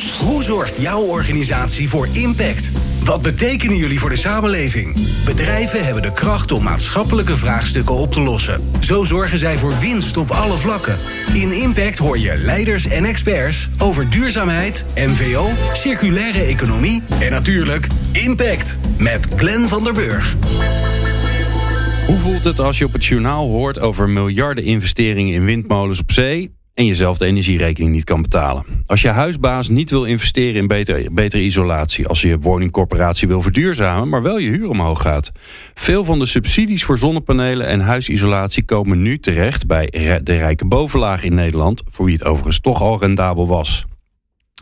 Hoe zorgt jouw organisatie voor impact? Wat betekenen jullie voor de samenleving? Bedrijven hebben de kracht om maatschappelijke vraagstukken op te lossen. Zo zorgen zij voor winst op alle vlakken. In Impact hoor je leiders en experts over duurzaamheid, MVO, circulaire economie en natuurlijk Impact met Glenn van der Burg. Hoe voelt het als je op het journaal hoort over miljarden investeringen in windmolens op zee en jezelf de energierekening niet kan betalen? Als je huisbaas niet wil investeren in beter, betere isolatie, als je woningcorporatie wil verduurzamen, maar wel je huur omhoog gaat. Veel van de subsidies voor zonnepanelen en huisisolatie komen nu terecht bij de rijke bovenlaag in Nederland, voor wie het overigens toch al rendabel was.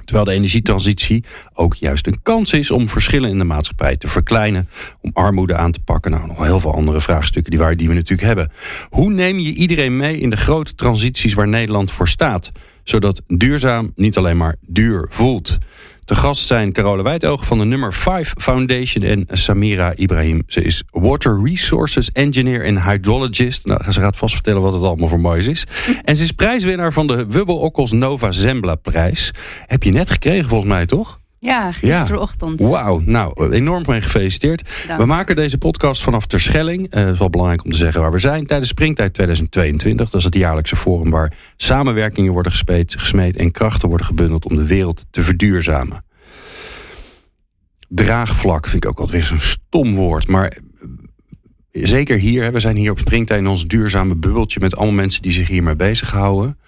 Terwijl de energietransitie ook juist een kans is om verschillen in de maatschappij te verkleinen, om armoede aan te pakken. Nou, nog heel veel andere vraagstukken die, waar, die we natuurlijk hebben. Hoe neem je iedereen mee in de grote transities waar Nederland voor staat? Zodat duurzaam niet alleen maar duur voelt. De gast zijn Carole Wijtoog van de Nummer 5 Foundation en Samira Ibrahim. Ze is Water Resources Engineer en Hydrologist. Nou, ze gaat vast vertellen wat het allemaal voor moois is. En ze is prijswinnaar van de Wubbel Okkels Nova Zembla prijs. Heb je net gekregen volgens mij, toch? Ja, gisterochtend. Wauw, nou, enorm mee gefeliciteerd. We maken deze podcast vanaf Terschelling. Uh, het is wel belangrijk om te zeggen waar we zijn. Tijdens Springtijd 2022. Dat is het jaarlijkse forum waar samenwerkingen worden gesmeed, gesmeed en krachten worden gebundeld om de wereld te verduurzamen. Draagvlak vind ik ook altijd weer zo'n stom woord. Maar eh, zeker hier, we zijn hier op Springtijd in ons duurzame bubbeltje met allemaal mensen die zich hiermee bezighouden.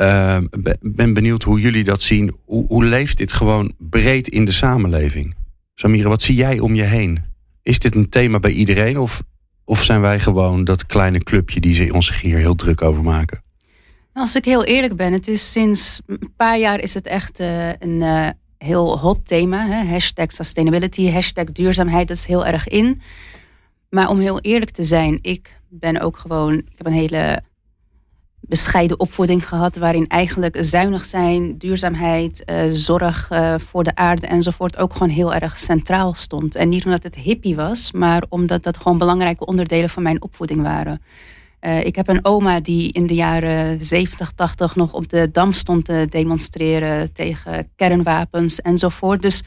Uh, ben benieuwd hoe jullie dat zien. Hoe, hoe, leeft dit gewoon breed in de samenleving? Samira, wat zie jij om je heen? Is dit een thema bij iedereen? Of, of zijn wij gewoon dat kleine clubje die ons hier heel druk over maken? Als ik heel eerlijk ben, het is sinds een paar jaar is het echt uh, een uh, heel hot thema. Hè? Hashtag sustainability, hashtag duurzaamheid, dat is heel erg in. Maar om heel eerlijk te zijn, ik ben ook gewoon, ik heb een hele bescheiden opvoeding gehad, waarin eigenlijk zuinig zijn, duurzaamheid, uh, zorg uh, voor de aarde enzovoort ook gewoon heel erg centraal stond. En niet omdat het hippie was, maar omdat dat gewoon belangrijke onderdelen van mijn opvoeding waren. Uh, ik heb een oma die in de jaren 70, 80 nog op de dam stond te demonstreren tegen kernwapens enzovoort. Dus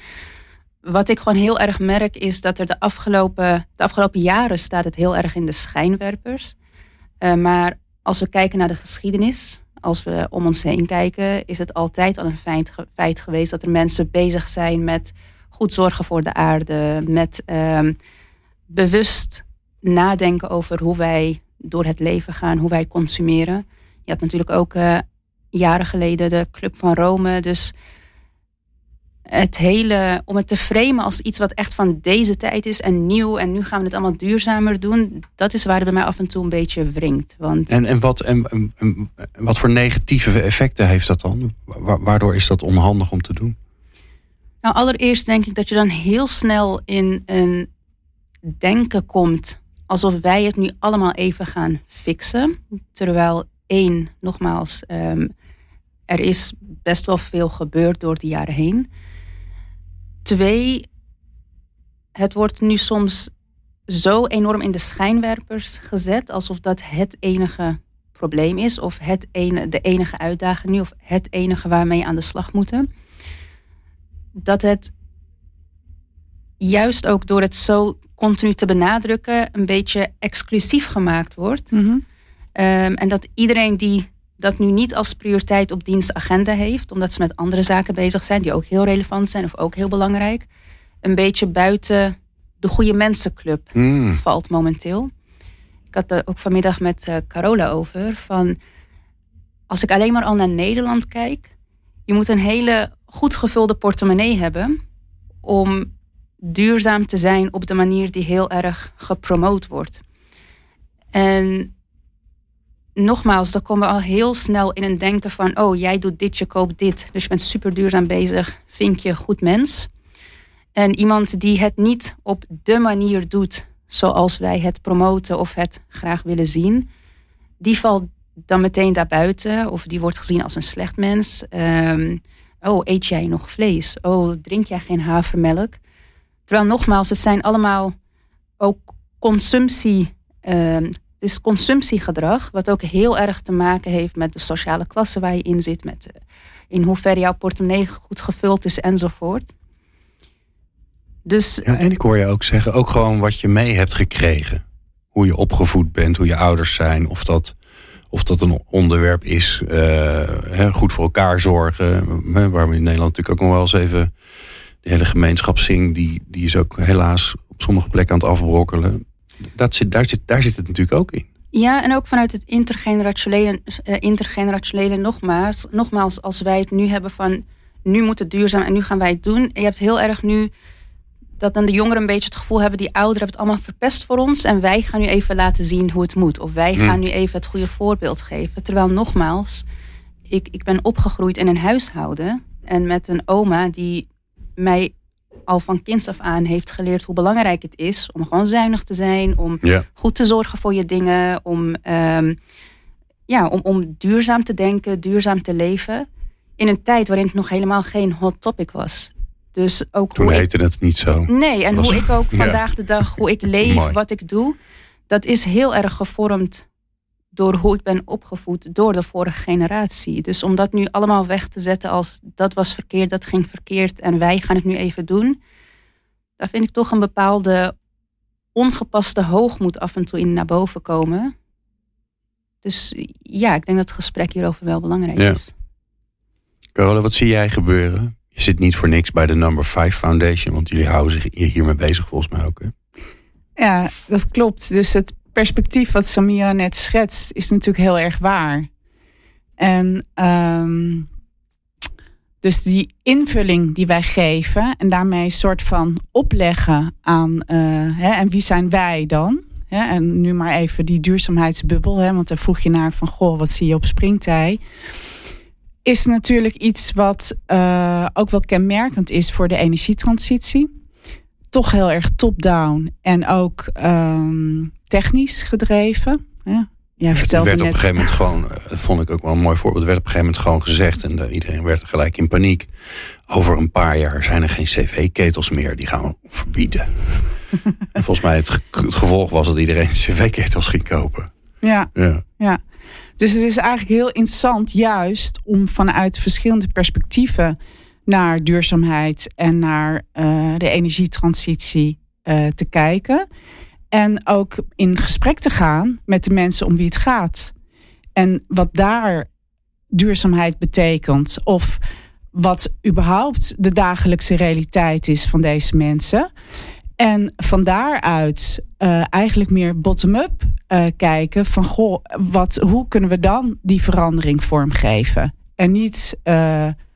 wat ik gewoon heel erg merk is dat er de afgelopen, de afgelopen jaren staat het heel erg in de schijnwerpers. Uh, maar als we kijken naar de geschiedenis, als we om ons heen kijken, is het altijd al een feit, feit geweest dat er mensen bezig zijn met goed zorgen voor de aarde, met um, bewust nadenken over hoe wij door het leven gaan, hoe wij consumeren. Je had natuurlijk ook uh, jaren geleden de Club van Rome, dus het hele, om het te framen als iets wat echt van deze tijd is en nieuw en nu gaan we het allemaal duurzamer doen, dat is waar het bij mij af en toe een beetje wringt. Want... En, en, wat, en, en wat voor negatieve effecten heeft dat dan? Waardoor is dat onhandig om te doen? Nou, allereerst denk ik dat je dan heel snel in een denken komt alsof wij het nu allemaal even gaan fixen. Terwijl één, nogmaals, um, er is best wel veel gebeurd door de jaren heen. Twee, het wordt nu soms zo enorm in de schijnwerpers gezet alsof dat het enige probleem is of het ene, de enige uitdaging nu of het enige waarmee je aan de slag moeten. Dat het juist ook door het zo continu te benadrukken een beetje exclusief gemaakt wordt. Mm -hmm. um, en dat iedereen die dat nu niet als prioriteit op dienstagenda heeft, omdat ze met andere zaken bezig zijn die ook heel relevant zijn of ook heel belangrijk, een beetje buiten de goede mensenclub mm. valt momenteel. Ik had er ook vanmiddag met uh, Carola over van als ik alleen maar al naar Nederland kijk, je moet een hele goed gevulde portemonnee hebben om duurzaam te zijn op de manier die heel erg gepromoot wordt. En nogmaals, dan komen we al heel snel in een denken van: oh, jij doet dit, je koopt dit. Dus je bent super duurzaam bezig, vind je goed mens. En iemand die het niet op de manier doet zoals wij het promoten of het graag willen zien, die valt dan meteen daarbuiten of die wordt gezien als een slecht mens. Um, oh, eet jij nog vlees? Oh, drink jij geen havermelk? Terwijl nogmaals, het zijn allemaal ook consumptie. Um, het is consumptiegedrag, wat ook heel erg te maken heeft met de sociale klasse waar je in zit, met in hoeverre jouw portemonnee goed gevuld is enzovoort. Dus, ja, en ik hoor je ook zeggen, ook gewoon wat je mee hebt gekregen. Hoe je opgevoed bent, hoe je ouders zijn, of dat, of dat een onderwerp is. Uh, goed voor elkaar zorgen, waar we in Nederland natuurlijk ook nog wel eens even de hele gemeenschap zingt, die, die is ook helaas op sommige plekken aan het afbrokkelen. Dat zit, daar, zit, daar zit het natuurlijk ook in. Ja, en ook vanuit het intergenerationele, uh, intergenerationele nogmaals, nogmaals, als wij het nu hebben van nu moet het duurzaam en nu gaan wij het doen. je hebt heel erg nu dat dan de jongeren een beetje het gevoel hebben, die ouderen hebben het allemaal verpest voor ons en wij gaan nu even laten zien hoe het moet. Of wij gaan hmm. nu even het goede voorbeeld geven. Terwijl nogmaals, ik, ik ben opgegroeid in een huishouden en met een oma die mij al van kinds af aan heeft geleerd hoe belangrijk het is om gewoon zuinig te zijn, om goed te zorgen voor je dingen, om, um, ja, om, om duurzaam te denken, duurzaam te leven. In een tijd waarin het nog helemaal geen hot topic was. Dus ook Toen heette het niet zo. Nee, en hoe ik ook vandaag de dag, hoe ik leef, wat ik doe, dat is heel erg gevormd door hoe ik ben opgevoed door de vorige generatie. Dus om dat nu allemaal weg te zetten als dat was verkeerd, dat ging verkeerd en wij gaan het nu even doen. Daar vind ik toch een bepaalde ongepaste hoogmoed af en toe in naar boven komen. Dus ja, ik denk dat het gesprek hierover wel belangrijk ja. is. Carola, wat zie jij gebeuren? Je zit niet voor niks bij de Number 5 Foundation, want jullie houden zich hiermee bezig volgens mij ook. Hè? Ja, dat klopt. Dus het perspectief wat Samira net schetst, is natuurlijk heel erg waar. En um, dus die invulling die wij geven en daarmee een soort van opleggen aan, uh, hè, en wie zijn wij dan? Hè, en nu maar even die duurzaamheidsbubbel, hè, want daar vroeg je naar van, goh, wat zie je op springtij? Is natuurlijk iets wat uh, ook wel kenmerkend is voor de energietransitie toch heel erg top-down en ook um, technisch gedreven. Ja. Jij vertelde werd net... op een gegeven moment gewoon, dat eh, vond ik ook wel een mooi voorbeeld, werd op een gegeven moment gewoon gezegd en de, iedereen werd gelijk in paniek. Over een paar jaar zijn er geen cv-ketels meer, die gaan we verbieden. en volgens mij het, het, gevolg was dat iedereen cv-ketels ging kopen. Ja, ja. ja. Dus het is eigenlijk heel interessant juist om vanuit verschillende perspectieven naar duurzaamheid en naar uh, de energietransitie uh, te kijken. En ook in gesprek te gaan met de mensen om wie het gaat. En wat daar duurzaamheid betekent. Of wat überhaupt de dagelijkse realiteit is van deze mensen. En van daaruit uh, eigenlijk meer bottom-up kijken van goh, wat, hoe kunnen we dan die verandering vormgeven? En niet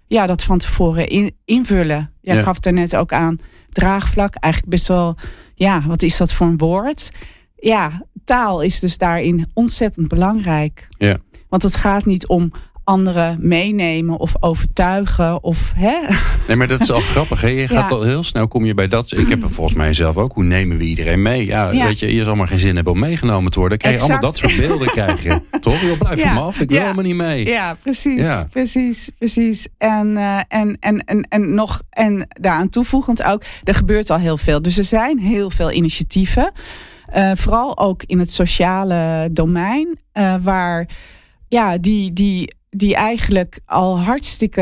ja, dat van tevoren in, invullen. Jij ja. gaf er net ook aan draagvlak. Eigenlijk best wel, ja, wat is dat voor een woord? Ja, taal is dus daarin ontzettend belangrijk. Ja. Want het gaat niet om anderen meenemen of overtuigen. Of, hè? Nee, maar dat is al grappig. Hè? Je gaat al heel snel kom je bij dat. Ik heb volgens mij zelf ook. Hoe nemen we iedereen mee? Ja, weet je, je zal maar geen zin hebben om meegenomen te worden. Dan krijg je allemaal dat soort beelden krijgen. Toch? Je blijf van me af. Ik wil helemaal niet mee. Ja, precies. Precies, precies. En, uh, en, en, en, en nog, en daaraan toevoegend ook, er gebeurt al heel veel. Dus er zijn heel veel initiatieven. Uh, vooral ook in het sociale domein. Uh, waar ja, die, die die eigenlijk al hartstikke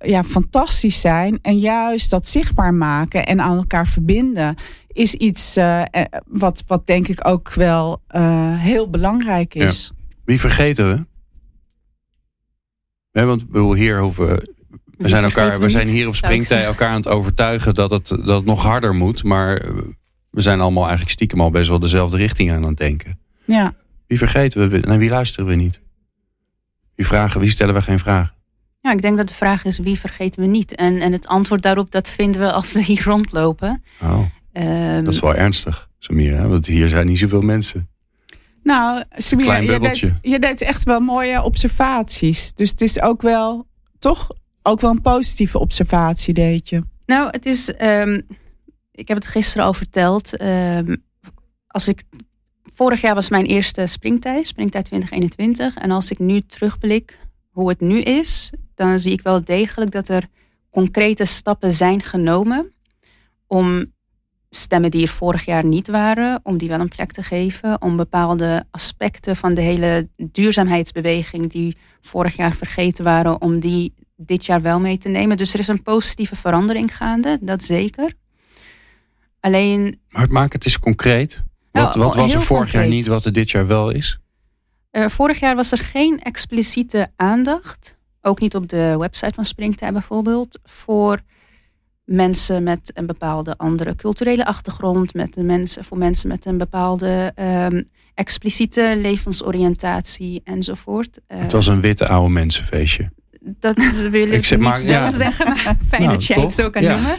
ja, fantastisch zijn. En juist dat zichtbaar maken en aan elkaar verbinden is iets uh, wat, wat denk ik ook wel uh, heel belangrijk is. Wie vergeten we? Ja, want we hier hoeven. We zijn, elkaar, we zijn hier op springtij elkaar aan het overtuigen dat het, dat het nog harder moet. Maar we zijn allemaal eigenlijk stiekem al best wel dezelfde richting aan het denken. Ja. Wie vergeten we? En wie luisteren we niet? Wie, vragen, wie stellen we geen vragen? Ja, ik denk dat de vraag is wie vergeten we niet. En, en het antwoord daarop, dat vinden we als we hier rondlopen. Oh, um, dat is wel ernstig, Samira. Want hier zijn niet zoveel mensen. Nou, Samira, je deed, je deed echt wel mooie observaties. Dus het is ook wel, toch, ook wel een positieve observatie, deed je. Nou, het is, um, ik heb het gisteren al verteld. Um, als ik Vorig jaar was mijn eerste springtijd, springtijd 2021. En als ik nu terugblik hoe het nu is, dan zie ik wel degelijk dat er concrete stappen zijn genomen om stemmen die er vorig jaar niet waren, om die wel een plek te geven, om bepaalde aspecten van de hele duurzaamheidsbeweging die vorig jaar vergeten waren, om die dit jaar wel mee te nemen. Dus er is een positieve verandering gaande, dat zeker. Alleen. Maar maak het eens concreet. Wat, wat was er vorig jaar niet, wat er dit jaar wel is? Uh, vorig jaar was er geen expliciete aandacht, ook niet op de website van Springtij bijvoorbeeld, voor mensen met een bepaalde andere culturele achtergrond, met de mensen, voor mensen met een bepaalde um, expliciete levensoriëntatie enzovoort. Uh, het was een witte oude mensenfeestje. Dat wil ik, ik zeg, niet maar, zo ja. zeggen, maar fijn nou, dat jij het zo kan ja. noemen.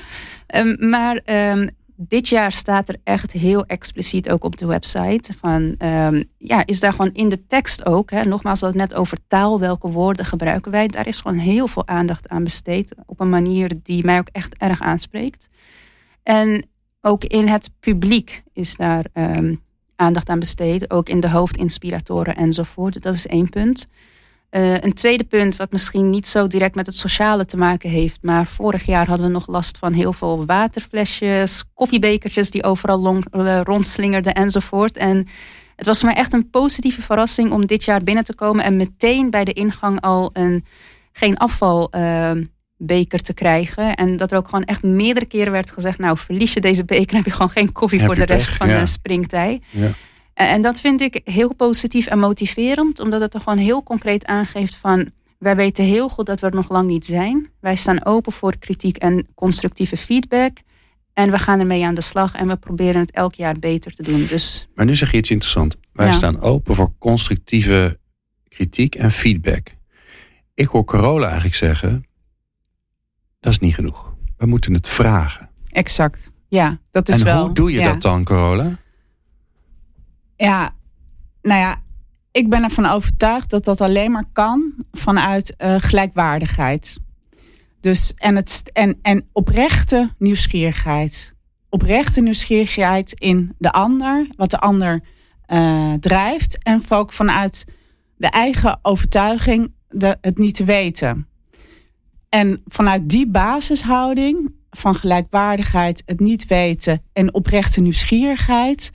Um, maar um, dit jaar staat er echt heel expliciet ook op de website. Van, um, ja, is daar gewoon in de tekst ook. Hè, nogmaals, hadden net over taal. Welke woorden gebruiken wij? Daar is gewoon heel veel aandacht aan besteed. Op een manier die mij ook echt erg aanspreekt. En ook in het publiek is daar um, aandacht aan besteed. Ook in de hoofdinspiratoren enzovoort. Dat is één punt. Uh, een tweede punt, wat misschien niet zo direct met het sociale te maken heeft, maar vorig jaar hadden we nog last van heel veel waterflesjes, koffiebekertjes die overal long, uh, rondslingerden enzovoort. En het was voor mij echt een positieve verrassing om dit jaar binnen te komen en meteen bij de ingang al een geen afvalbeker uh, te krijgen. En dat er ook gewoon echt meerdere keren werd gezegd, nou verlies je deze beker, heb je gewoon geen koffie heb voor de rest van ja. de springtij. Ja. En dat vind ik heel positief en motiverend, omdat het er gewoon heel concreet aangeeft van wij weten heel goed dat we er nog lang niet zijn. Wij staan open voor kritiek en constructieve feedback. En we gaan ermee aan de slag en we proberen het elk jaar beter te doen. Dus, Maar nu zeg je iets interessants. Wij Ja. staan open voor constructieve kritiek en feedback. Ik hoor Carola eigenlijk zeggen, dat is niet genoeg. We moeten het vragen. Exact. Ja, dat is en wel. hoe doe je ja. dat dan, Carola? Ja, nou ja, ik ben ervan overtuigd dat dat alleen maar kan vanuit eh, gelijkwaardigheid. Dus en, het, en, en oprechte nieuwsgierigheid. Oprechte nieuwsgierigheid in de ander, wat de ander eh, drijft. En ook vanuit de eigen overtuiging de, het niet te weten. En vanuit die basishouding van gelijkwaardigheid, het niet weten en oprechte nieuwsgierigheid,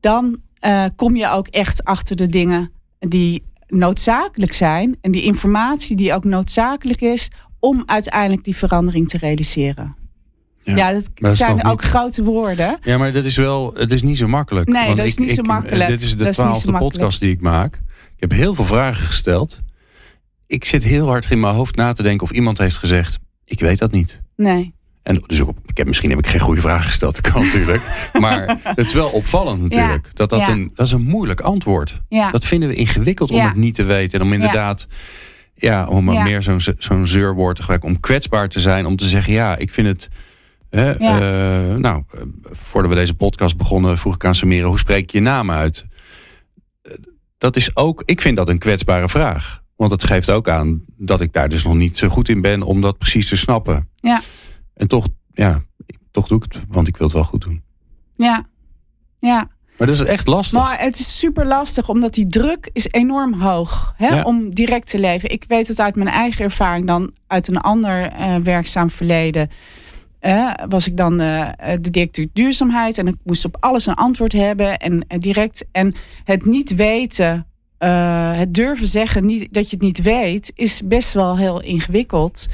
dan eh, kom je ook echt achter de dingen die noodzakelijk zijn en die informatie die ook noodzakelijk is om uiteindelijk die verandering te realiseren. Ja, Ja, dat, zijn ook niet- grote woorden. Ja, maar dat is wel, het is niet zo makkelijk. Nee, Want dat is ik- niet zo ik- makkelijk. Dit is de zo twaalfde podcast die ik maak. Ik heb heel veel vragen gesteld. Ik zit heel hard in mijn hoofd na te denken of iemand heeft gezegd, ik weet dat niet. Nee. En dus ook, ik heb, misschien heb ik geen goede vraag gesteld, dat kan natuurlijk. Maar het is wel opvallend natuurlijk. Dat, dat, ja. een, dat is een moeilijk antwoord. Ja. Dat vinden we ingewikkeld om het niet te weten. En om inderdaad, ja, om meer zo'n zo'n zeurwoord te gebruiken. Om kwetsbaar te zijn. Om te zeggen, ja, ik vind het... Hè, Ja. eh, nou, voordat we deze podcast begonnen, vroeg ik aan Samira, hoe spreek je je naam uit? Dat is ook, ik vind dat een kwetsbare vraag. Want het geeft ook aan dat ik daar dus nog niet zo goed in ben om dat precies te snappen. Ja. En toch, ja, toch doe ik het, want ik wil het wel goed doen. Ja. Ja. Maar dat is echt lastig. Maar het is super lastig, omdat die druk is enorm hoog hè, Ja. om direct te leven. Ik weet het uit mijn eigen ervaring dan uit een ander eh, werkzaam verleden. Eh, was ik dan eh, de directeur duurzaamheid en ik moest op alles een antwoord hebben en eh, direct. En het niet weten, eh, het durven zeggen niet, dat je het niet weet, is best wel heel ingewikkeld.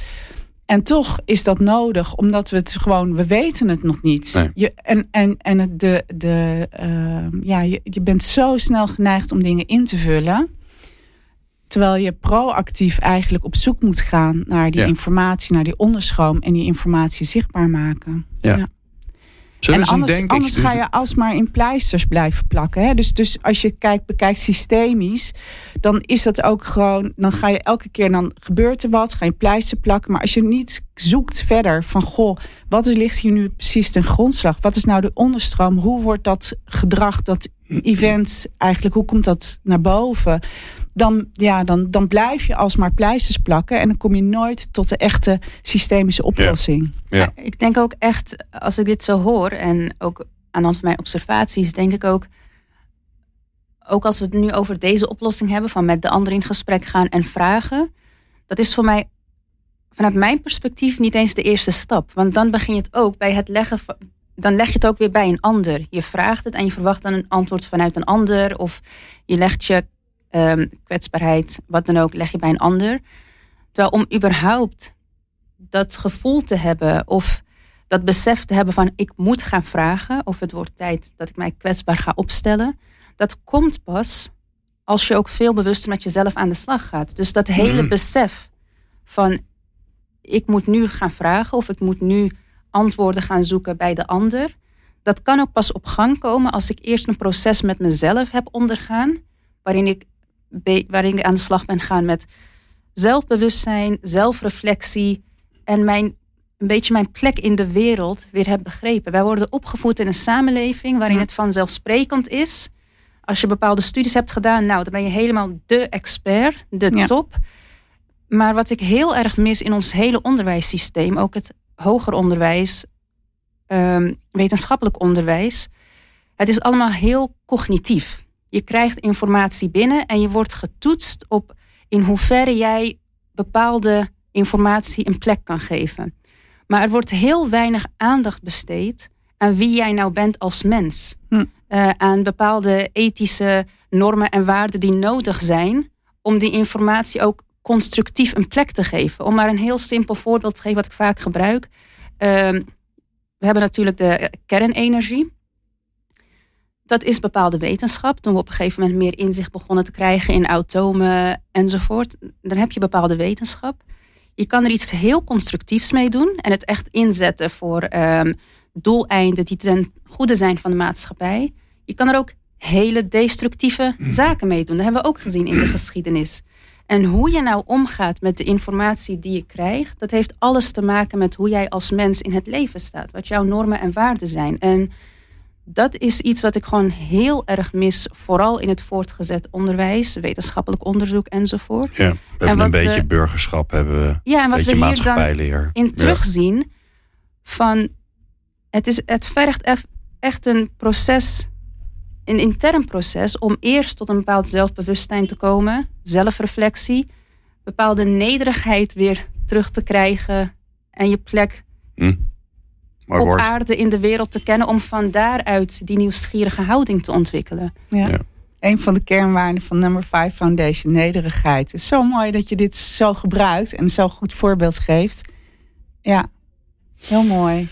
En toch is dat nodig, omdat we het gewoon, we weten het nog niet. Nee. Je, en en, en het- de, de, eh, ja, je, je bent zo snel geneigd om dingen in te vullen. Terwijl je proactief eigenlijk op zoek moet gaan naar die Ja. informatie, naar die onderstroom en die informatie zichtbaar maken. Zullen en anders, denk- anders ik- ga je alsmaar in pleisters blijven plakken. Hè? Dus, dus als je kijkt, bekijkt systemisch, dan is dat ook gewoon. Dan ga je elke keer, dan gebeurt er wat, ga je pleister plakken. Maar als je niet zoekt verder van goh, wat is- ligt hier nu precies ten grondslag? Wat is nou de onderstroom? Hoe wordt dat gedrag, dat event eigenlijk, hoe komt dat naar boven? Dan, ja, dan, dan blijf je alsmaar pleisters plakken en dan kom je nooit tot de echte systemische oplossing. Ja. Ik denk ook echt, als ik dit zo hoor en ook aan de hand van mijn observaties, denk ik ook, ook als we het nu over deze oplossing hebben, van met de ander in gesprek gaan en vragen, dat is voor mij vanuit mijn perspectief niet eens de eerste stap. Want dan begin je het ook bij het leggen van, dan leg je het ook weer bij een ander. Je vraagt het en je verwacht dan een antwoord vanuit een ander, of je legt je ehm, kwetsbaarheid, wat dan ook, leg je bij een ander. Terwijl om überhaupt dat gevoel te hebben of dat besef te hebben van ik moet gaan vragen of het wordt tijd dat ik mij kwetsbaar ga opstellen, dat komt pas als je ook veel bewuster met jezelf aan de slag gaat. Dus dat hele Mhm. besef van ik moet nu gaan vragen of ik moet nu antwoorden gaan zoeken bij de ander. Dat kan ook pas op gang komen als ik eerst een proces met mezelf heb ondergaan, waarin ik, waarin ik aan de slag ben gaan met zelfbewustzijn, zelfreflectie en mijn, een beetje mijn plek in de wereld weer heb begrepen. Wij worden opgevoed in een samenleving waarin het vanzelfsprekend is. Als je bepaalde studies hebt gedaan, nou, dan ben je helemaal de expert, de Ja. top. Maar wat ik heel erg mis in ons hele onderwijssysteem, ook het hoger onderwijs, ehm, wetenschappelijk onderwijs, het is allemaal heel cognitief. Je krijgt informatie binnen en je wordt getoetst op in hoeverre jij bepaalde informatie een plek kan geven. Maar er wordt heel weinig aandacht besteed aan wie jij nou bent als mens. Hm. Eh, aan bepaalde ethische normen en waarden die nodig zijn om die informatie ook constructief een plek te geven. Om maar een heel simpel voorbeeld te geven wat ik vaak gebruik. Ehm, we hebben natuurlijk de kernenergie. Dat is bepaalde wetenschap. Toen we op een gegeven moment meer inzicht begonnen te krijgen in atomen enzovoort, dan heb je bepaalde wetenschap. Je kan er iets heel constructiefs mee doen en het echt inzetten voor ehm, doeleinden die ten goede zijn van de maatschappij. Je kan er ook hele destructieve zaken mee doen. Dat hebben we ook gezien in de geschiedenis. En hoe je nou omgaat met de informatie die je krijgt, dat heeft alles te maken met hoe jij als mens in het leven staat. Wat jouw normen en waarden zijn. En dat is iets wat ik gewoon heel erg mis, vooral in het voortgezet onderwijs, wetenschappelijk onderzoek enzovoort. Ja, we hebben een beetje we- burgerschap, hebben we. Ja, en wat we hier dan in Ja. terugzien van het, is, het vergt echt een proces, een intern proces, om eerst tot een bepaald zelfbewustzijn te komen, zelfreflectie, bepaalde nederigheid weer terug te krijgen en je plek Hm. Maar op aarde in de wereld te kennen om van daaruit die nieuwsgierige houding te ontwikkelen. Ja. Ja. Een van de kernwaarden van Number 5 Foundation, nederigheid. Het is zo mooi dat je dit zo gebruikt en zo'n goed voorbeeld geeft. Ja, heel mooi.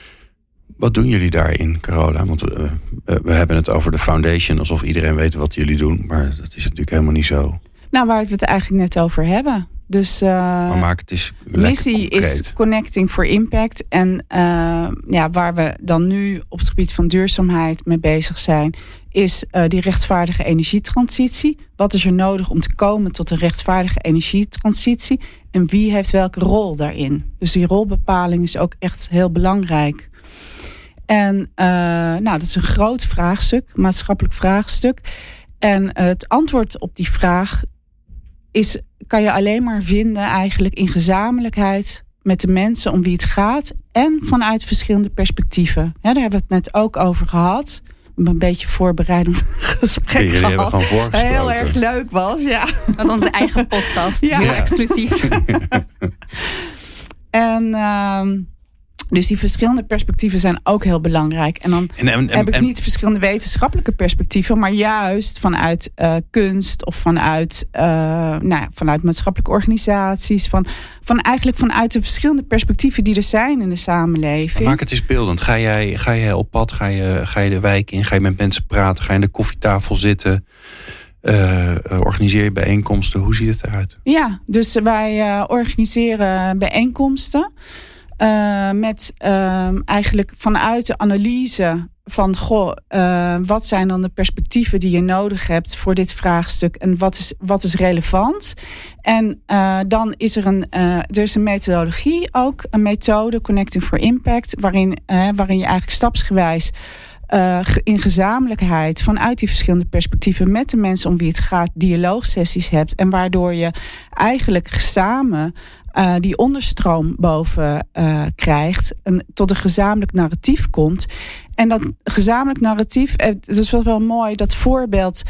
wat doen jullie daarin, Carola? Want we, we- we hebben het over de foundation, alsof iedereen weet wat jullie doen. Maar dat is natuurlijk helemaal niet zo. Nou, waar we het eigenlijk net over hebben. Dus eh, Maar maak het missie concreet. is Connecting for Impact. En eh, ja, waar we dan nu op het gebied van duurzaamheid mee bezig zijn, is eh, die rechtvaardige energietransitie. Wat is er nodig om te komen tot een rechtvaardige energietransitie? En wie heeft welke rol daarin? Dus die rolbepaling is ook echt heel belangrijk. En nou, dat is een groot vraagstuk, maatschappelijk vraagstuk. En het antwoord op die vraag is, kan je alleen maar vinden eigenlijk in gezamenlijkheid met de mensen om wie het gaat en vanuit verschillende perspectieven. Ja, daar hebben we het net ook over gehad. Een beetje voorbereidend gesprek Jullie hebben gehad. gewoon voorgesproken. Heel erg leuk was, ja. Met onze eigen podcast, Ja. heel Ja. exclusief. En ehm, dus die verschillende perspectieven zijn ook heel belangrijk. En dan En, en, en, heb ik niet verschillende wetenschappelijke perspectieven, maar juist vanuit eh, kunst of vanuit, eh, nou, ja, vanuit maatschappelijke organisaties, van, van eigenlijk vanuit de verschillende perspectieven die er zijn in de samenleving. Maak het eens beeldend. Ga jij, ga jij op pad? Ga je, ga je de wijk in? Ga je met mensen praten? Ga je aan de koffietafel zitten? Eh, organiseer je bijeenkomsten? Hoe ziet het eruit? Ja, dus wij organiseren bijeenkomsten. Eh, met ehm, eigenlijk vanuit de analyse van goh, eh, wat zijn dan de perspectieven die je nodig hebt voor dit vraagstuk en wat is, wat is relevant? En eh, dan is er een, er is een methodologie ook, een methode, Connecting for Impact, waarin, waarin je eigenlijk stapsgewijs ge- in gezamenlijkheid vanuit die verschillende perspectieven met de mensen om wie het gaat, dialoogsessies hebt. En waardoor je eigenlijk samen eh, die onderstroom boven eh, krijgt en tot een gezamenlijk narratief komt. En dat gezamenlijk narratief, eh, dat is wel, wel mooi, dat voorbeeld.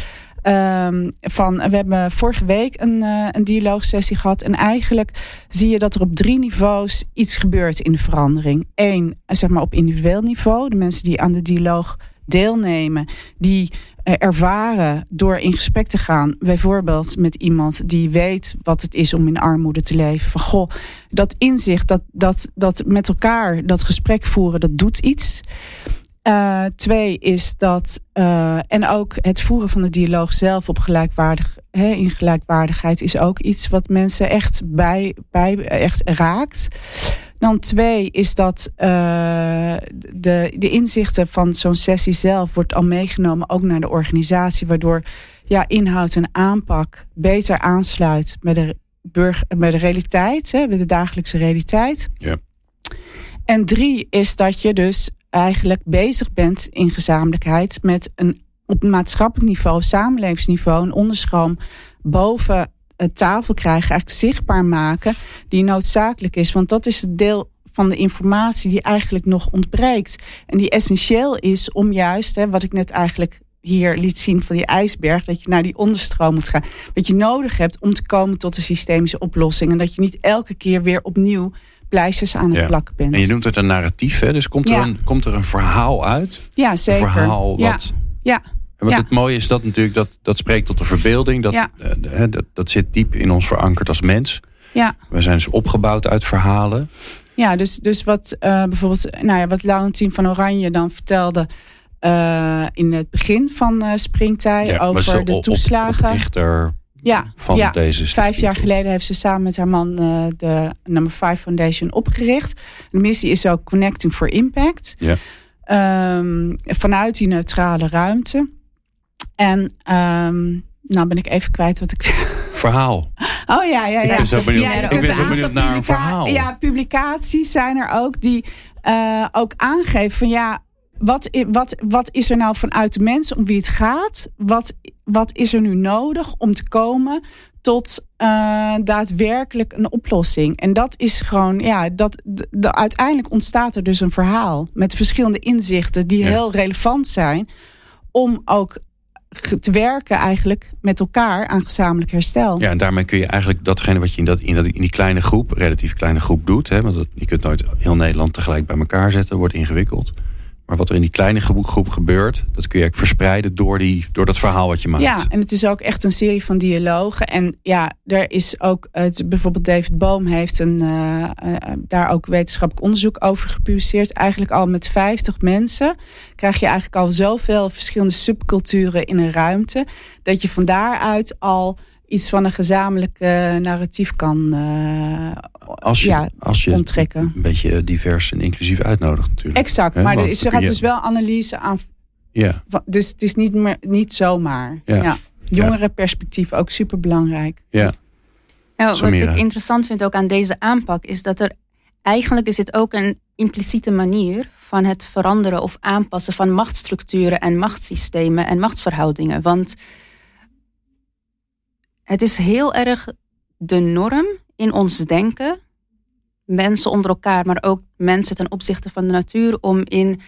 ehm, van, we hebben vorige week een, een dialoogsessie gehad. En eigenlijk zie je dat er op drie niveaus iets gebeurt in de verandering. Eén, zeg maar op individueel niveau. De mensen die aan de dialoog deelnemen, die eh, ervaren door in gesprek te gaan, bijvoorbeeld met iemand die weet wat het is om in armoede te leven. Van goh, dat inzicht, dat, dat, dat met elkaar dat gesprek voeren, dat doet iets. Uh, twee is dat, uh, en ook het voeren van de dialoog zelf op gelijkwaardig, in gelijkwaardigheid is ook iets wat mensen echt bij, bij echt raakt. Dan twee is dat uh, de, de inzichten van zo'n sessie zelf wordt al meegenomen ook naar de organisatie, waardoor ja, inhoud en aanpak beter aansluit met de, burger, met de realiteit, hè, met de dagelijkse realiteit. Ja. En drie is dat je dus eigenlijk bezig bent in gezamenlijkheid met een op maatschappelijk niveau, samenlevingsniveau, een onderstroom boven tafel krijgen, eigenlijk zichtbaar maken, die noodzakelijk is. Want dat is het deel van de informatie die eigenlijk nog ontbreekt. En die essentieel is om juist, hè, wat ik net eigenlijk hier liet zien van die ijsberg, dat je naar die onderstroom moet gaan. Wat je nodig hebt om te komen tot een systemische oplossing. En dat je niet elke keer weer opnieuw pleisters aan het plakken bent. En je noemt het een narratief, hè? dus komt er, een, komt er een verhaal uit? Ja, zeker. Een verhaal wat... Ja. En wat het mooie is dat natuurlijk, dat, dat spreekt tot de verbeelding. Dat, uh, dat, dat zit diep in ons verankerd als mens. Ja. We zijn dus opgebouwd uit verhalen. Ja, dus, dus wat uh, bijvoorbeeld, nou ja, wat Laurentien van Oranje dan vertelde uh, in het begin van Springtij ja, over de, toeslagen. Op, ja, van ja. deze Vijf jaar geleden heeft ze samen met haar man uh, de Number 5 Foundation opgericht. De missie is ook Connecting for Impact. Ja. Um, vanuit die neutrale ruimte. En um, nou ben ik even kwijt wat ik. Verhaal. Oh ja, ja, ja. Ik ben zo benieuwd, ja, ik ben zo benieuwd naar een verhaal. Ja, publicaties zijn er ook die uh, ook aangeven van ja, wat, wat, wat is er nou vanuit de mensen om wie het gaat? Wat, wat is er nu nodig om te komen tot uh, daadwerkelijk een oplossing? En dat is gewoon, ja, dat, de, uiteindelijk ontstaat er dus een verhaal met verschillende inzichten die ja. heel relevant zijn om ook te werken eigenlijk met elkaar aan gezamenlijk herstel. Ja, en daarmee kun je eigenlijk datgene wat je in, dat, in, dat, in die kleine groep, relatief kleine groep doet, hè, want dat, je kunt nooit heel Nederland tegelijk bij elkaar zetten, wordt ingewikkeld. Maar wat er in die kleine groep gebeurt, dat kun je verspreiden door, die, door dat verhaal wat je maakt. Ja, en het is ook echt een serie van dialogen. En ja, er is ook, het, bijvoorbeeld David Boom heeft een, uh, uh, daar ook wetenschappelijk onderzoek over gepubliceerd. Eigenlijk al met 50 mensen krijg je eigenlijk al zoveel verschillende subculturen in een ruimte. Dat je van daaruit al iets van een gezamenlijke narratief kan uh, als je, ja, als je onttrekken. een beetje divers en inclusief uitnodigt natuurlijk. Exact, maar er, is, er gaat dus wel analyse aan. Ja. Dus het is niet, meer, niet zomaar. Ja. ja. Jongerenperspectief ook super belangrijk. Ja. Nou, wat ik interessant vind ook aan deze aanpak is dat er eigenlijk is het ook een impliciete manier van het veranderen of aanpassen van machtsstructuren en machtssystemen en machtsverhoudingen. Want het is heel erg de norm in ons denken, mensen onder elkaar, maar ook mensen ten opzichte van de natuur, om in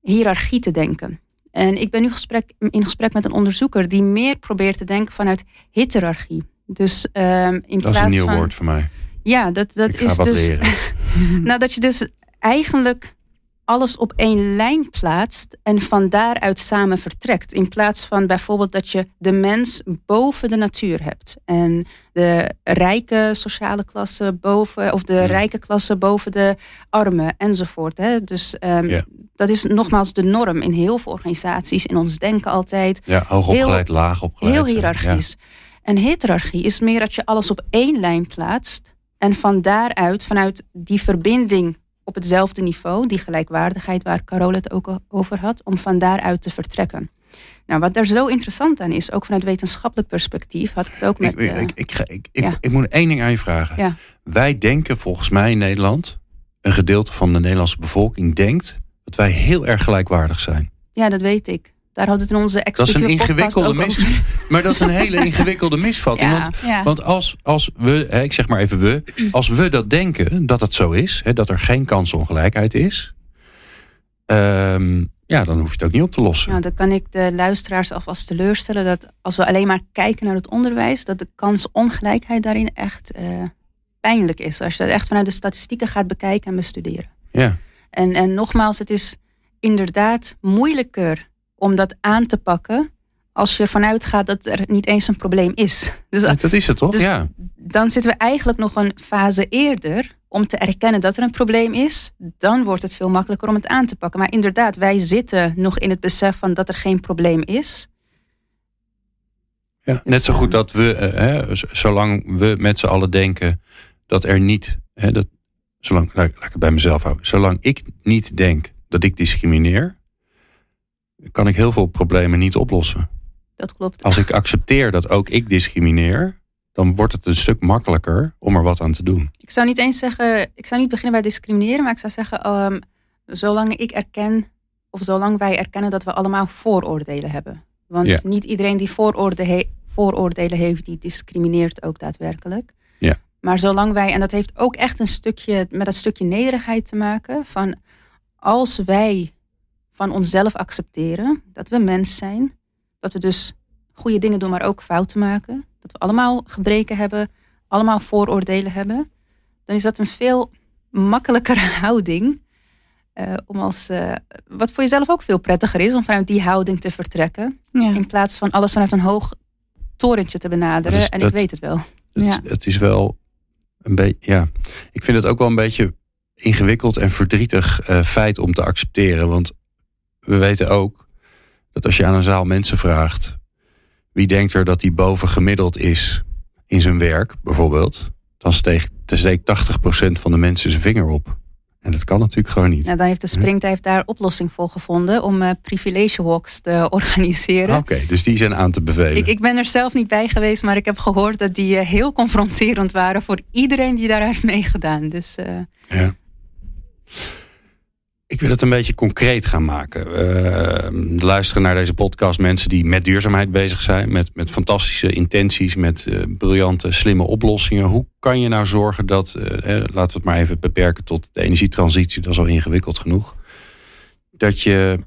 hiërarchie te denken. En ik ben nu gesprek, in gesprek met een onderzoeker die meer probeert te denken vanuit heterarchie. Dus, um, in dat plaats is een nieuw van, woord voor mij. Ja, dat, dat Ik ga is wat dus. leren. nou, dat je dus eigenlijk alles op één lijn plaatst en van daaruit samen vertrekt. In plaats van bijvoorbeeld dat je de mens boven de natuur hebt. En de rijke sociale klasse boven, of de Ja. rijke klasse boven de armen enzovoort. Hè. Dus ehm, Ja. dat is nogmaals de norm in heel veel organisaties, in ons denken altijd. Ja, hoog Heel- opgeleid, laag opgeleid. Heel ja. hiërarchisch. En heterarchie is meer dat je alles op één lijn plaatst. En van daaruit, vanuit die verbinding op hetzelfde niveau, die gelijkwaardigheid waar Carol het ook over had, om van daaruit te vertrekken. Nou, wat daar zo interessant aan is, ook vanuit wetenschappelijk perspectief, had ik het ook met. Ik, ik, eh, ik, ik, ik, ik, ja. ik moet één ding aan je vragen. Ja. Wij denken volgens mij in Nederland, een gedeelte van de Nederlandse bevolking denkt dat wij heel erg gelijkwaardig zijn. ja, dat weet ik. Daar hadden we het in onze Dat is een exclusieve podcast ingewikkelde mis. Maar dat is een hele ingewikkelde misvatting. Ja. Want, Ja. want als, als we, hè, ik zeg maar even we, als we dat denken dat het zo is, hè, dat er geen kansongelijkheid is, ehm, ja, dan hoef je het ook niet op te lossen. Nou, dan kan ik de luisteraars alvast teleurstellen dat als we alleen maar kijken naar het onderwijs, dat de kansongelijkheid daarin echt eh, pijnlijk is. Als je dat echt vanuit de statistieken gaat bekijken en bestuderen. Ja. En, en nogmaals, het is inderdaad moeilijker om dat aan te pakken als je ervan uitgaat dat er niet eens een probleem is. Dus, dat is het toch? Dus ja. Dan zitten we eigenlijk nog een fase eerder om te erkennen dat er een probleem is. Dan wordt het veel makkelijker om het aan te pakken. Maar inderdaad, wij zitten nog in het besef van dat er geen probleem is. Ja, net zo goed dat we, eh, hè, zolang we met z'n allen denken dat er niet, hè, dat, zolang, laat, ik het bij mezelf houden, zolang ik niet denk dat ik discrimineer, kan ik heel veel problemen niet oplossen. Dat klopt. Als ik accepteer dat ook ik discrimineer, dan wordt het een stuk makkelijker om er wat aan te doen. Ik zou niet eens zeggen, ik zou niet beginnen bij discrimineren, maar ik zou zeggen, um, zolang ik erken, of zolang wij erkennen dat we allemaal vooroordelen hebben. Want niet iedereen die vooroordelen, vooroordelen heeft, die discrimineert ook daadwerkelijk. Ja. Maar zolang wij, en dat heeft ook echt een stukje met dat stukje nederigheid te maken, van als wij van onszelf accepteren dat we mens zijn, dat we dus goede dingen doen, maar ook fouten maken, dat we allemaal gebreken hebben, allemaal vooroordelen hebben, dan is dat een veel makkelijkere houding. Uh, om als, uh, wat voor jezelf ook veel prettiger is, om vanuit die houding te vertrekken. Ja. In plaats van alles vanuit een hoog torentje te benaderen. en ik weet het wel. Het, ja. is, het is wel een beetje, ja. Ik vind het ook wel een beetje ingewikkeld en verdrietig uh, feit om te accepteren. Want we weten ook dat als je aan een zaal mensen vraagt. wie denkt er dat hij boven gemiddeld is in zijn werk, bijvoorbeeld. dan steekt, steekt 80% van de mensen zijn vinger op. En dat kan natuurlijk gewoon niet. Nou, dan heeft de Springtij daar oplossing voor gevonden om uh, privilege walks te organiseren. Oké, dus die zijn aan te bevelen. Ik, ik, ben er zelf niet bij geweest, maar ik heb gehoord dat die uh, heel confronterend waren voor iedereen die daar heeft meegedaan. Dus, uh... Ja. Ik wil het een beetje concreet gaan maken. Uh, luisteren naar deze podcast mensen die met duurzaamheid bezig zijn. Met, met fantastische intenties, met uh, briljante, slimme oplossingen. Hoe kan je nou zorgen dat, uh, laten we het maar even beperken tot de energietransitie. Dat is al ingewikkeld genoeg. Dat je,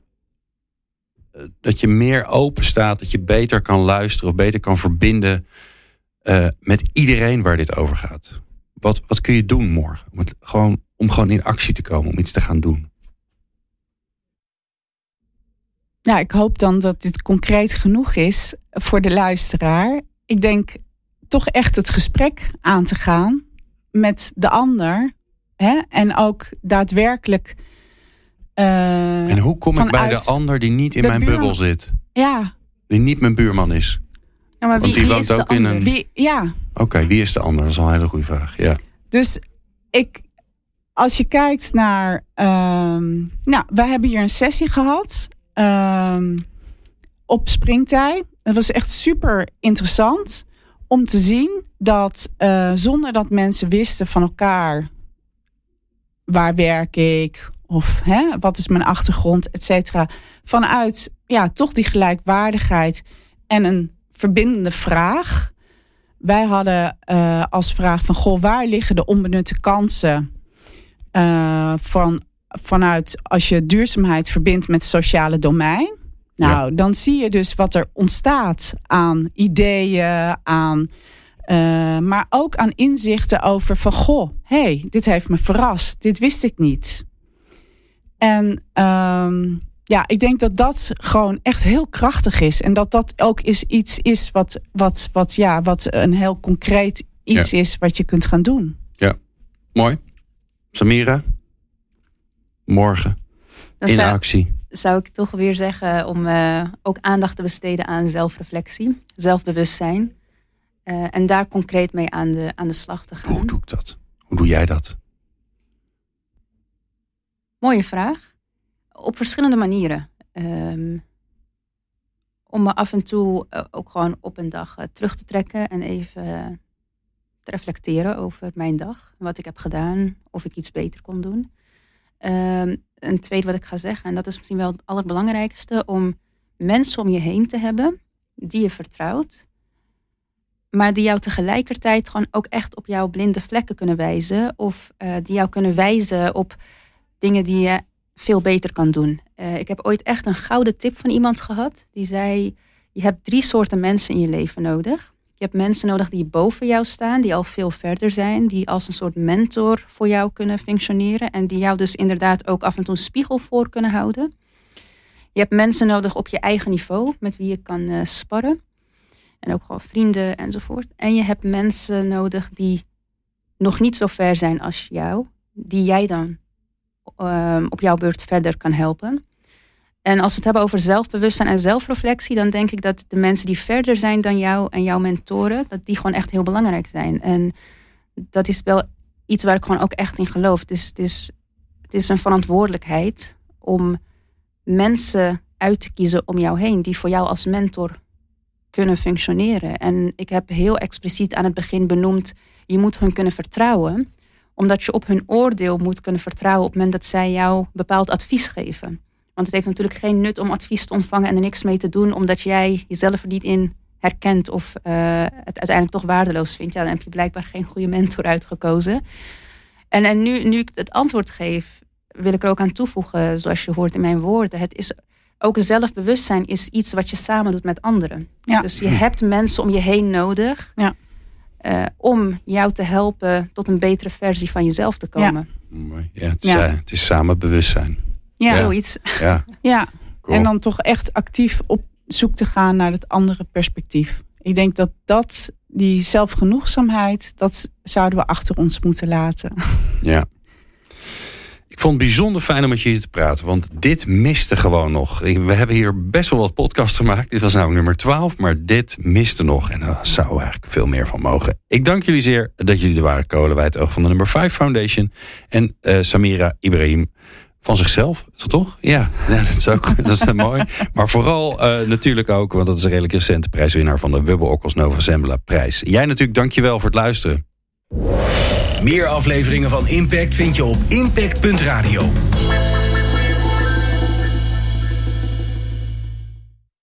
dat je meer open staat. Dat je beter kan luisteren of beter kan verbinden met iedereen waar dit over gaat. Wat, wat kun je doen morgen? Om, gewoon, om gewoon in actie te komen, om iets te gaan doen. Nou, ik hoop dan dat dit concreet genoeg is voor de luisteraar. Ik denk toch echt het gesprek aan te gaan met de ander. Hè? En ook daadwerkelijk. Uh, en hoe kom ik bij de ander die niet in mijn bubbel zit? Ja. Die niet mijn buurman is. Ja, maar wie, Want die woont ook in een. Wie, ja. Oké, wie is de ander? Dat is een hele goede vraag. Ja. Dus ik, als je kijkt naar. Um, nou, we hebben hier een sessie gehad. Ehm, op springtij. Het was echt super interessant om te zien dat uh, zonder dat mensen wisten van elkaar waar werk ik of hè, wat is mijn achtergrond, et cetera. Vanuit ja, toch die gelijkwaardigheid en een verbindende vraag. Wij hadden uh, als vraag van goh, waar liggen de onbenutte kansen uh, van vanuit als je duurzaamheid verbindt met sociale domein. Nou, dan zie je dus wat er ontstaat aan ideeën, aan, uh, maar ook aan inzichten over van goh, hey, dit heeft me verrast, dit wist ik niet. En um, ja, ik denk dat dat gewoon echt heel krachtig is. En dat dat ook is iets is wat, wat, wat, ja, wat een heel concreet iets is wat je kunt gaan doen. Ja, mooi. Samira? Morgen in zou, actie? Zou ik toch weer zeggen om uh, ook aandacht te besteden aan zelfreflectie, zelfbewustzijn. Uh, en daar concreet mee aan de, aan de slag te gaan. Hoe doe ik dat? Hoe doe jij dat? Mooie vraag. Op verschillende manieren. Um, om me af en toe uh, ook gewoon op een dag terug te trekken en even te reflecteren over mijn dag. Wat ik heb gedaan, of ik iets beter kon doen. Um, een tweede wat ik ga zeggen, en dat is misschien wel het allerbelangrijkste, om mensen om je heen te hebben die je vertrouwt, maar die jou tegelijkertijd gewoon ook echt op jouw blinde vlekken kunnen wijzen, of uh, die jou kunnen wijzen op dingen die je veel beter kan doen. Uh, ik heb ooit echt een gouden tip van iemand gehad, die zei, je hebt drie soorten mensen in je leven nodig. Je hebt mensen nodig die boven jou staan, die al veel verder zijn, die als een soort mentor voor jou kunnen functioneren en die jou dus inderdaad ook af en toe een spiegel voor kunnen houden. Je hebt mensen nodig op je eigen niveau met wie je kan uh, sparren. En ook gewoon vrienden enzovoort. En je hebt mensen nodig die nog niet zo ver zijn als jou, die jij dan um, op jouw beurt verder kan helpen. En als we het hebben over zelfbewustzijn en zelfreflectie, dan denk ik dat de mensen die verder zijn dan jou en jouw mentoren, dat die gewoon echt heel belangrijk zijn. En dat is wel iets waar ik gewoon ook echt in geloof. Het is, het is, het is een verantwoordelijkheid om mensen uit te kiezen om jou heen, die voor jou als mentor kunnen functioneren. En ik heb heel expliciet aan het begin benoemd, je moet hun kunnen vertrouwen, omdat je op hun oordeel moet kunnen vertrouwen op het moment dat zij jou bepaald advies geven. Want het heeft natuurlijk geen nut om advies te ontvangen en er niks mee te doen, omdat jij jezelf er niet in herkent of uh, het uiteindelijk toch waardeloos vindt. Ja, dan heb je blijkbaar geen goede mentor uitgekozen. En, en nu, nu ik het antwoord geef, wil ik er ook aan toevoegen, zoals je hoort in mijn woorden. Het is ook zelfbewustzijn is iets wat je samen doet met anderen. Ja. Dus je hebt mensen om je heen nodig ja. uh, om jou te helpen tot een betere versie van jezelf te komen. Ja, Mooi. ja, het, is, uh, het is samen bewustzijn. Ja. Zoiets. Ja. ja. Cool. En dan toch echt actief op zoek te gaan naar het andere perspectief. Ik denk dat dat, die zelfgenoegzaamheid, dat zouden we achter ons moeten laten. Ja. Ik vond het bijzonder fijn om met je te praten, want dit miste gewoon nog. We hebben hier best wel wat podcasts gemaakt. Dit was nou nummer 12, maar dit miste nog. En daar zou eigenlijk veel meer van mogen. Ik dank jullie zeer dat jullie er waren. Kolen bij het oog van de nummer 5 Foundation. En uh, Samira Ibrahim van zichzelf, is dat toch? Ja, ja dat is ook dat is mooi. Maar vooral uh, natuurlijk ook, want dat is een redelijk recente prijswinnaar van de Wubble Okkels Nova Zembla prijs. Jij natuurlijk, dankjewel voor het luisteren. Meer afleveringen van Impact vind je op impact.radio.